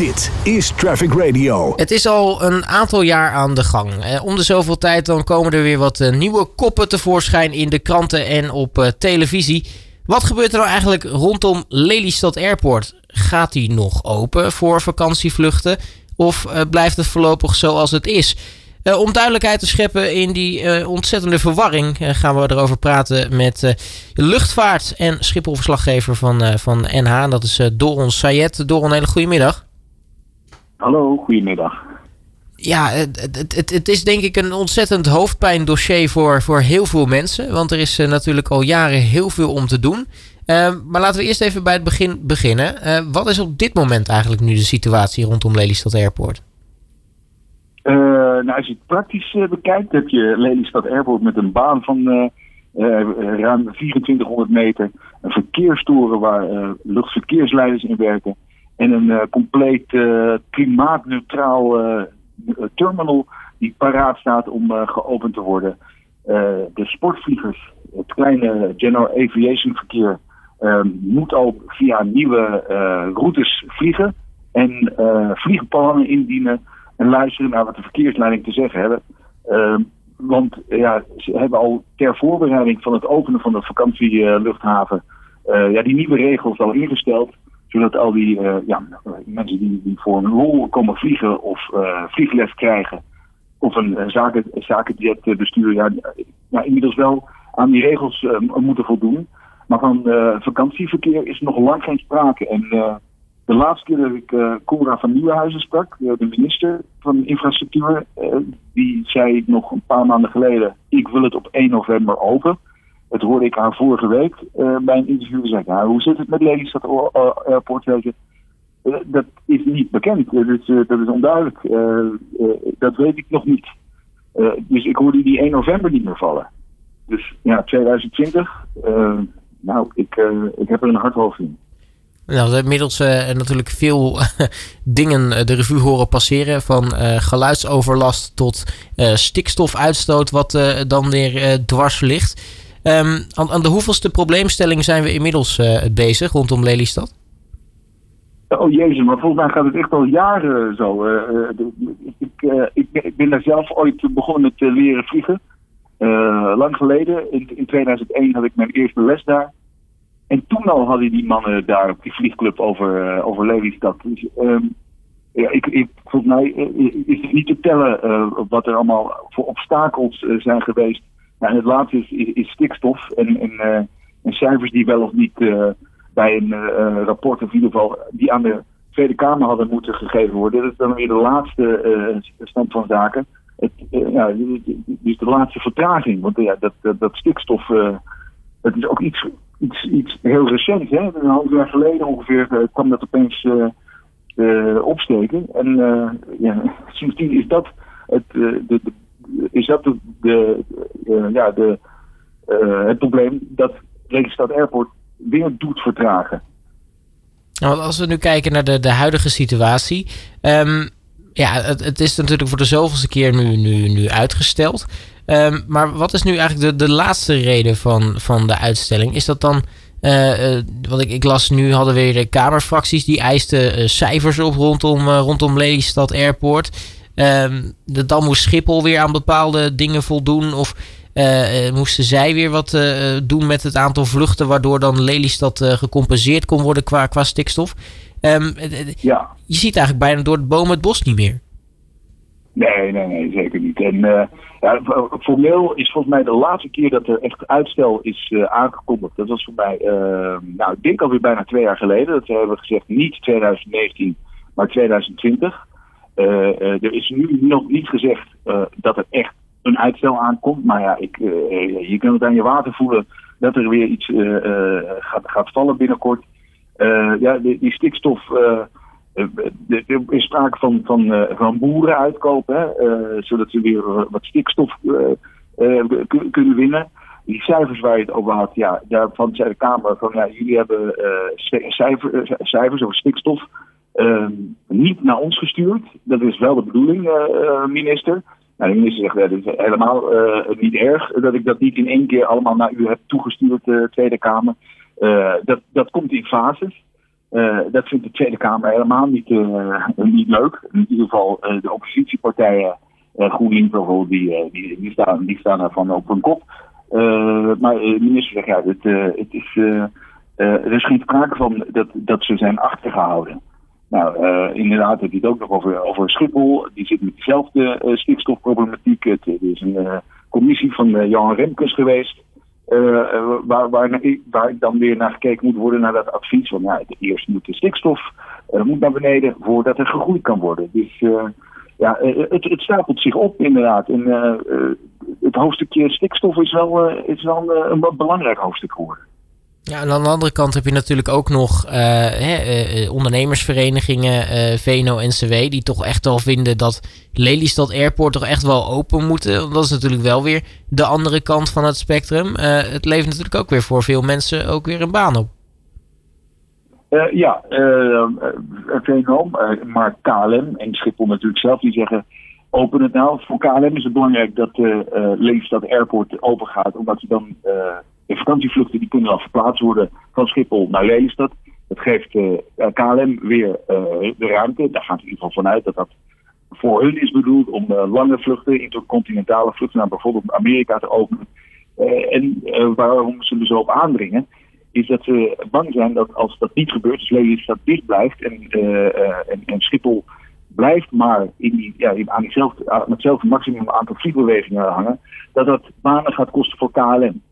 Dit is Traffic Radio. Het is al een aantal jaar aan de gang. Eh, om de zoveel tijd dan komen er weer wat eh, nieuwe koppen tevoorschijn in de kranten en op eh, televisie. Wat gebeurt er nou eigenlijk rondom Lelystad Airport? Gaat die nog open voor vakantievluchten? Of blijft het voorlopig zoals het is? Om duidelijkheid te scheppen in die ontzettende verwarring gaan we erover praten met luchtvaart- en Schipholverslaggever van, van NH. Dat is Doron Sayed. Doron, hele goede middag. Hallo, goedemiddag. Ja, het, het, is denk ik een ontzettend hoofdpijndossier voor, voor heel veel mensen. Want er is eh, natuurlijk al jaren heel veel om te doen. Eh, maar laten we eerst even bij het begin beginnen. Eh, wat is op dit moment eigenlijk nu de situatie rondom Lelystad Airport? Nou, als je het praktisch bekijkt, heb je Lelystad Airport met een baan van ruim 2400 meter. Een verkeerstoren waar luchtverkeersleiders in werken. En een eh, compleet eh, klimaatneutraal eh, terminal die paraat staat om geopend te worden. De sportvliegers, het kleine general aviation verkeer, eh, moet ook via nieuwe routes vliegen. En vliegplannen indienen en luisteren naar wat de verkeersleiding te zeggen hebben. Ehm, want ja, ze hebben al ter voorbereiding van het openen van de vakantieluchthaven ja, die nieuwe regels al ingesteld. Zodat al die eh, ja, mensen die, die voor een rol komen vliegen of eh, vliegles krijgen. Of een eh, zaken, besturen. Ja, inmiddels wel aan die regels moeten voldoen. Maar van vakantieverkeer is nog lang geen sprake. En de laatste keer dat ik Cora van Nieuwenhuizen sprak, de minister van Infrastructuur, die zei nog een paar maanden geleden: Ik wil het op 1 november open. Dat hoorde ik haar vorige week eh, bij een interview zeggen. Nou, hoe zit het met Lelystad Airport? "Eh, dat is niet bekend. Eh, dus, eh, dat is onduidelijk. Dat weet ik nog niet. Dus ik hoorde die 1 november niet meer vallen. Dus ja, 2020. eh, nou, ik, ik heb er een hard hoofd in. Nou, inmiddels natuurlijk veel dingen de revue horen passeren. Van geluidsoverlast tot stikstofuitstoot, wat dan weer dwars ligt. Ehm, aan, aan de hoeveelste probleemstelling zijn we inmiddels eh, bezig rondom Lelystad? Oh jezus, maar volgens mij gaat het echt al jaren zo. Eh, eh, ik, ik, ben- daar zelf ooit begonnen eh, leren vliegen. Lang geleden, in, in 2001 had ik mijn eerste les daar. En toen al hadden die mannen daar op die vliegclub over, over Lelystad. Dus, ehm, ja, ik, ik, volgens mij is het niet te tellen wat er allemaal voor obstakels zijn geweest. Nou, en het laatste is, is, stikstof en, eh, en cijfers die wel of niet eh, bij een eh, rapport, of in ieder geval die aan de Tweede Kamer hadden moeten gegeven worden. Dat is dan weer de laatste stand van zaken. Het, ja, dus de laatste vertraging. Want ja, dat, dat, stikstof, dat is ook iets, iets, iets heel recents. Hè? Een half jaar geleden ongeveer kwam dat opeens opsteken. En ja, sindsdien is dat het, de, de, is dat de, eh, ja, de, eh, het probleem dat Lelystad Airport weer doet vertragen. Nou, als we nu kijken naar de, de huidige situatie. ehm, ja, het, het is natuurlijk voor de zoveelste keer nu, nu, nu uitgesteld. Ehm, maar wat is nu eigenlijk de, de laatste reden van, van de uitstelling? Is dat dan. eh wat ik, ik las nu hadden weer de Kamerfracties die eisten cijfers op rondom, rondom Lelystad Airport. Ehm, de, dan moest Schiphol weer aan bepaalde dingen voldoen. Of eh, eh, moesten zij weer wat eh, doen met het aantal vluchten, waardoor dan Lelystad gecompenseerd kon worden qua, qua stikstof. Ehm, eh, eh, Ja, je ziet eigenlijk bijna door de bomen het bos niet meer. nee, nee, nee, zeker niet. En ja, formeel is volgens mij de laatste keer dat er echt uitstel is aangekondigd. Dat was voor mij, eh, nou, ik denk alweer bijna twee jaar geleden. Dat hebben we gezegd niet 2019, maar 2020. Eh, eh, er is nu nog niet gezegd dat er echt een uitstel aankomt. Maar ja, ik, eh, je kunt het aan je water voelen dat er weer iets eh, eh, gaat, gaat vallen binnenkort. Eh, ja, die, stikstof. eh, eh, er is sprake van, van, eh, van boeren uitkopen, hè, eh, zodat ze weer eh, wat stikstof eh, eh, kun- kunnen winnen. Die cijfers waar je het over had, ja, daarvan zei de Kamer van ja, jullie hebben eh, eh, cijfers over stikstof eh, niet naar ons gestuurd. Dat is wel de bedoeling, eh, eh, minister. Nou, de minister zegt, dat is helemaal eh, niet erg dat ik dat niet in één keer allemaal naar u heb toegestuurd, eh, Tweede Kamer. Eh, dat, dat komt in fases. dat vindt de Tweede Kamer helemaal niet, niet leuk. In ieder geval de oppositiepartijen, GroenLinks bijvoorbeeld, die, die, die, staan, die staan ervan op hun kop. maar de minister zegt, ja, het, het is, er is geen sprake van dat, dat ze zijn achtergehouden. Nou, uh, inderdaad heb je het ook nog over, over Schiphol. Die zit met dezelfde uh, stikstofproblematiek. Het, is een uh, commissie van Johan Remkes geweest. waar, waar, dan weer naar gekeken moet worden naar dat advies. Van nou, eerst moet de stikstof moet naar beneden voordat er gegroeid kan worden. Dus ja, het, het, stapelt zich op inderdaad. En het hoofdstukje stikstof is wel, is een, een belangrijk hoofdstuk geworden. Ja, aan de andere kant heb je natuurlijk ook nog uh, hè, uh, ondernemersverenigingen, uh, VNO-NCW, die toch echt wel vinden dat Lelystad Airport toch echt wel open moeten. Dat is natuurlijk wel weer de andere kant van het spectrum. het levert natuurlijk ook weer voor veel mensen ook weer een baan op. ja, VNO, maar KLM en Schiphol natuurlijk zelf, die zeggen open het nou. Voor KLM is het belangrijk dat Lelystad Airport open gaat, omdat je dan de vakantievluchten die kunnen dan verplaatst worden van Schiphol naar Lelystad. Dat geeft uh, eh, KLM weer uh, de ruimte. Daar gaat in ieder geval vanuit dat dat voor hun is bedoeld om uh, lange vluchten, intercontinentale vluchten naar bijvoorbeeld Amerika te openen. en waarom ze er zo op aandringen, is dat ze bang zijn dat als dat niet gebeurt, dus Lelystad dicht blijft en, en, en Schiphol blijft maar in die, ja, aan, diezelfde, aan hetzelfde maximum aantal vliegbewegingen hangen, dat dat banen gaat kosten voor KLM.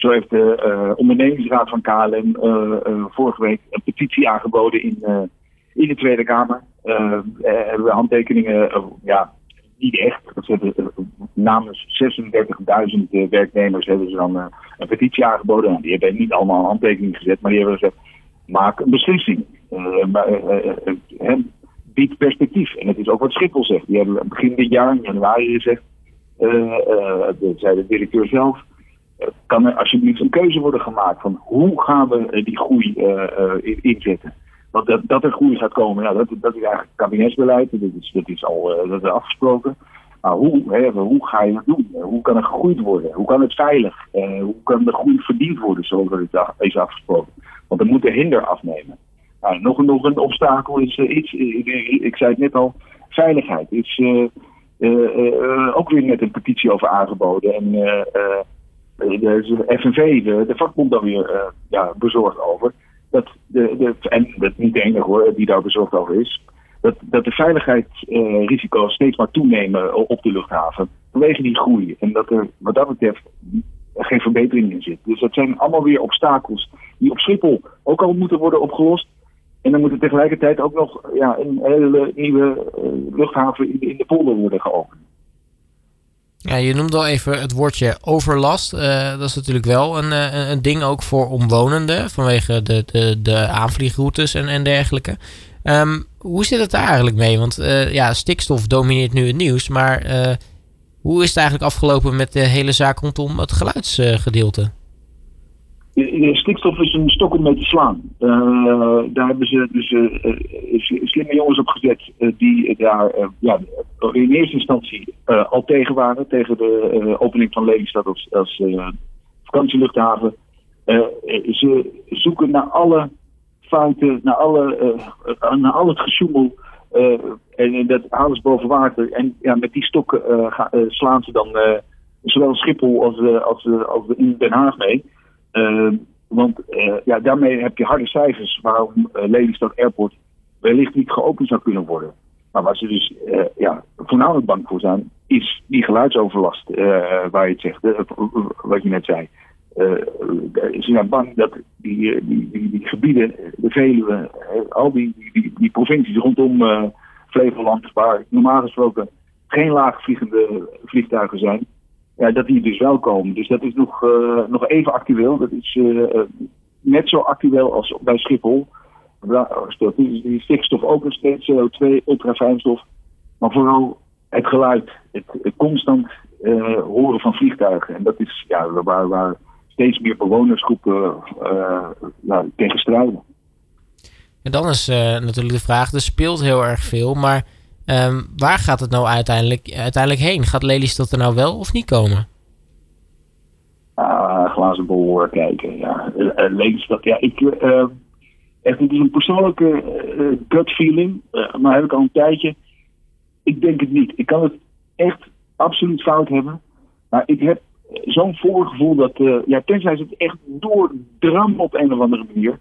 Zo heeft de uh, ondernemingsraad van KLM uh, uh, vorige week een petitie aangeboden in, in de Tweede Kamer. hebben we handtekeningen, ja, niet echt. Namens 36.000 werknemers hebben ze dan een petitie aangeboden. Nou, die hebben niet allemaal een handtekening gezet, maar die hebben gezegd: maak een beslissing. biedt perspectief. En dat is ook wat Schiphol zegt. Die hebben begin dit jaar, in januari, gezegd. dat zei de directeur zelf kan er alsjeblieft een keuze worden gemaakt van hoe gaan we eh, die groei uh, inzetten. Want dat, dat er groei gaat komen, ja, dat, dat is eigenlijk kabinetsbeleid, dat is, dat is al dat is afgesproken. Maar hoe, hè, hoe ga je dat doen? Hoe kan er gegroeid worden? Hoe kan het veilig? hoe kan er groei verdiend worden, zoals het is afgesproken? Want dan moet de hinder afnemen. Nou, nog, nog een obstakel is iets, ik, ik, zei het net al, veiligheid. Is ook weer net een petitie over aangeboden. En de FNV, de, de vakbond, daar weer uh, ja, bezorgd over. Dat de, de, en niet de enige hoor, die daar bezorgd over is. Dat, dat de veiligheidsrisico's steeds maar toenemen op de luchthaven. Vanwege die groei. En dat er wat dat betreft geen verbetering in zit. Dus dat zijn allemaal weer obstakels die op Schiphol ook al moeten worden opgelost. En dan moet er tegelijkertijd ook nog ja, een hele nieuwe luchthaven in de polder worden geopend. Ja, je noemde al even het woordje overlast. Uh, dat is natuurlijk wel een, uh, een ding ook voor omwonenden vanwege de, de, de aanvliegroutes en, en dergelijke. Um, hoe zit het daar eigenlijk mee? Want uh, ja, stikstof domineert nu het nieuws, maar hoe is het eigenlijk afgelopen met de hele zaak rondom het geluidsgedeelte? Stikstof is een stok om mee te slaan. Uh, daar hebben ze dus uh, slimme jongens op gezet die daar ja, in eerste instantie al tegen waren. Tegen de opening van Lelystad als, als vakantieluchthaven. ze zoeken naar alle fouten, naar, alle, naar al het gesjoemel. en dat ze boven water. En ja, met die stokken slaan ze dan zowel Schiphol als, als, als in Den Haag mee. Uh, want uh, ja, daarmee heb je harde cijfers waarom uh, Lelystad Airport wellicht niet geopend zou kunnen worden. Maar waar ze dus ja, voornamelijk bang voor zijn, is die geluidsoverlast waar je het zegt, wat je net zei. ze zijn bang dat die, die, die, die, gebieden, de Veluwe, al die, provincies rondom Flevoland, waar normaal gesproken geen laagvliegende vliegtuigen zijn, ja, dat die dus wel komen. Dus dat is nog, uh, nog even actueel. Dat is uh, net zo actueel als bij Schiphol. Die, stikstof ook nog steeds CO2, ultrafijnstof. Maar vooral het geluid. Het, constant horen van vliegtuigen. En dat is ja, waar, waar steeds meer bewonersgroepen uh, tegen strijden. En dan is natuurlijk de vraag, er speelt heel erg veel, maar Um, waar gaat het nou uiteindelijk, uiteindelijk heen? Gaat Lelystad er nou wel of niet komen? Uh, glazen bol kijken, ja. Uh, Lelystad, ja. Ik, uh, echt, het is een persoonlijke gut feeling, maar heb ik al een tijdje. Ik denk het niet. Ik kan het echt absoluut fout hebben. Maar ik heb zo'n voorgevoel dat, ja, tenzij ze het echt doordram op een of andere manier.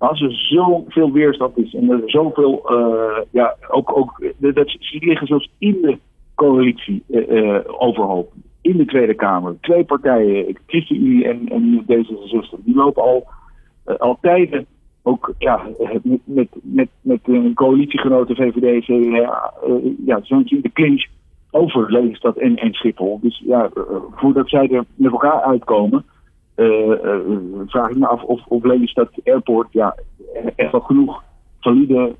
Als er zoveel weerstand is en er zoveel, ja, ook, ook dat, ze liggen zelfs in de coalitie uh, overhoop. In de Tweede Kamer. Twee partijen, ChristenUnie en, en D66, die lopen al, uh, al tijden ook ja, met, met, met, coalitiegenoten VVD, CDA, ja, zo'n de clinch over Lelystad en, en Schiphol. Dus ja, voordat zij er met elkaar uitkomen, vraag ik me af of, of Lelystad Airport ja, echt wel genoeg valide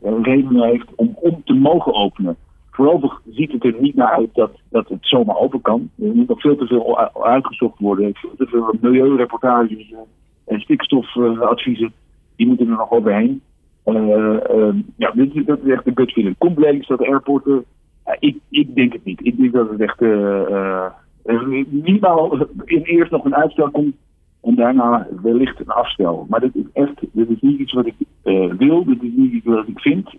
redenen heeft om, om te mogen openen. Voorlopig ziet het er niet naar uit dat, dat het zomaar open kan. Er moet nog veel te veel uitgezocht worden. Veel te veel milieureportages en stikstofadviezen. Die moeten er nog overheen. Uh, ja, dit, dat is echt een gut feeling. Komt de airport... Uh, ik, ik denk het niet. Ik denk dat het echt... Uh, minimaal in eerst nog een uitstel komt. En daarna wellicht een afstel. Maar dit is echt... Dit is niet iets wat ik wil. Dit is niet iets wat ik vind.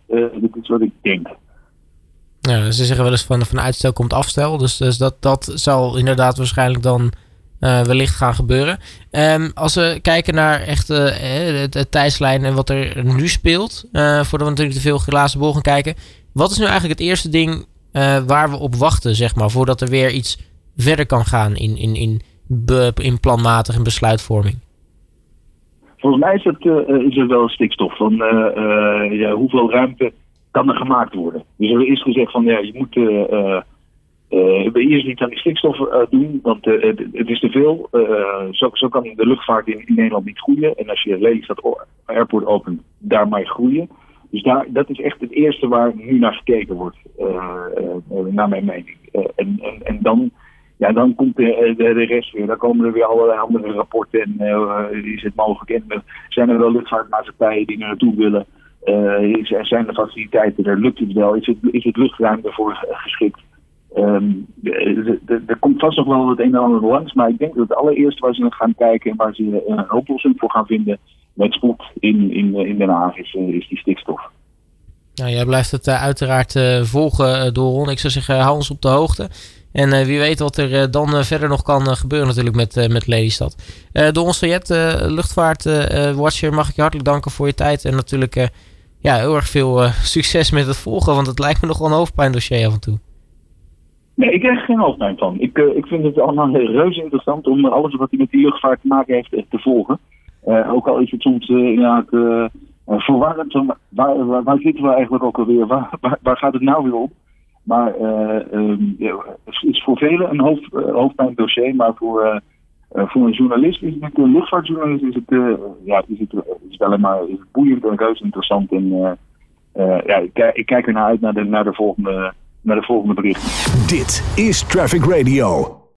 dit is wat ik denk. Ja, ze zeggen wel eens van, van uitstel komt afstel. Dus, dus dat, dat zal inderdaad waarschijnlijk dan wellicht gaan gebeuren. Um, als we kijken naar echt het, het tijdslijn en wat er nu speelt, voordat we natuurlijk te veel glazen bol gaan kijken. Wat is nu eigenlijk het eerste ding waar we op wachten, zeg maar, voordat er weer iets verder kan gaan in, in, in, in planmatig besluitvorming? Volgens mij is het, is het wel stikstof. Van, ja, hoeveel ruimte kan er gemaakt worden. Dus er is gezegd van ja, je moet uh, eerst niet aan die stikstof doen, want het, het, is te veel. zo, zo, kan de luchtvaart in, in, Nederland niet groeien. En als je Lelystad Airport opent, daarmee groeien. Dus daar, dat is echt het eerste waar nu naar gekeken wordt, naar mijn mening. en, en, en dan, ja, dan komt de, de, de, rest weer. Dan komen er weer allerlei andere rapporten en is het mogelijk. En zijn er wel luchtvaartmaatschappijen die er naartoe willen. Uh, zijn er faciliteiten, er lukt het wel, is het, is het luchtruim ervoor geschikt. Um, er komt vast nog wel het een en ander langs, maar ik denk dat het allereerste waar ze naar gaan kijken en waar ze een oplossing voor gaan vinden met spot in, in, in Den Haag is, eh, is die stikstof. Nou, jij blijft het uh, uiteraard uh, volgen, Doron. Ik zou zeggen, hou ons op de hoogte. En wie weet wat er dan verder nog kan gebeuren natuurlijk met, met Lelystad. Doron Sayet, luchtvaartwatcher, mag ik je hartelijk danken voor je tijd. En natuurlijk ja, heel erg veel uh, succes met het volgen, want het lijkt me nog wel een hoofdpijndossier af en toe. Nee, ik krijg geen hoofdpijn van. Ik, uh, ik vind het allemaal reuze interessant om alles wat met die luchtvaart te maken heeft te volgen. Uh, ook al is het soms inderdaad verwarrend. Waar, waar, waar, zitten we eigenlijk ook alweer? Waar, waar, waar gaat het nou weer op? Maar um, ja, het is voor velen een hoofd, hoofdpijndossier, maar voor uh, voor een journalist is het, een luchtvaartjournalist, is het, ja, is het, het maar boeiend en reuze interessant. En ja, ik, ik, kijk er naar uit naar de, naar de, volgende, naar de volgende berichten. Dit is Traffic Radio.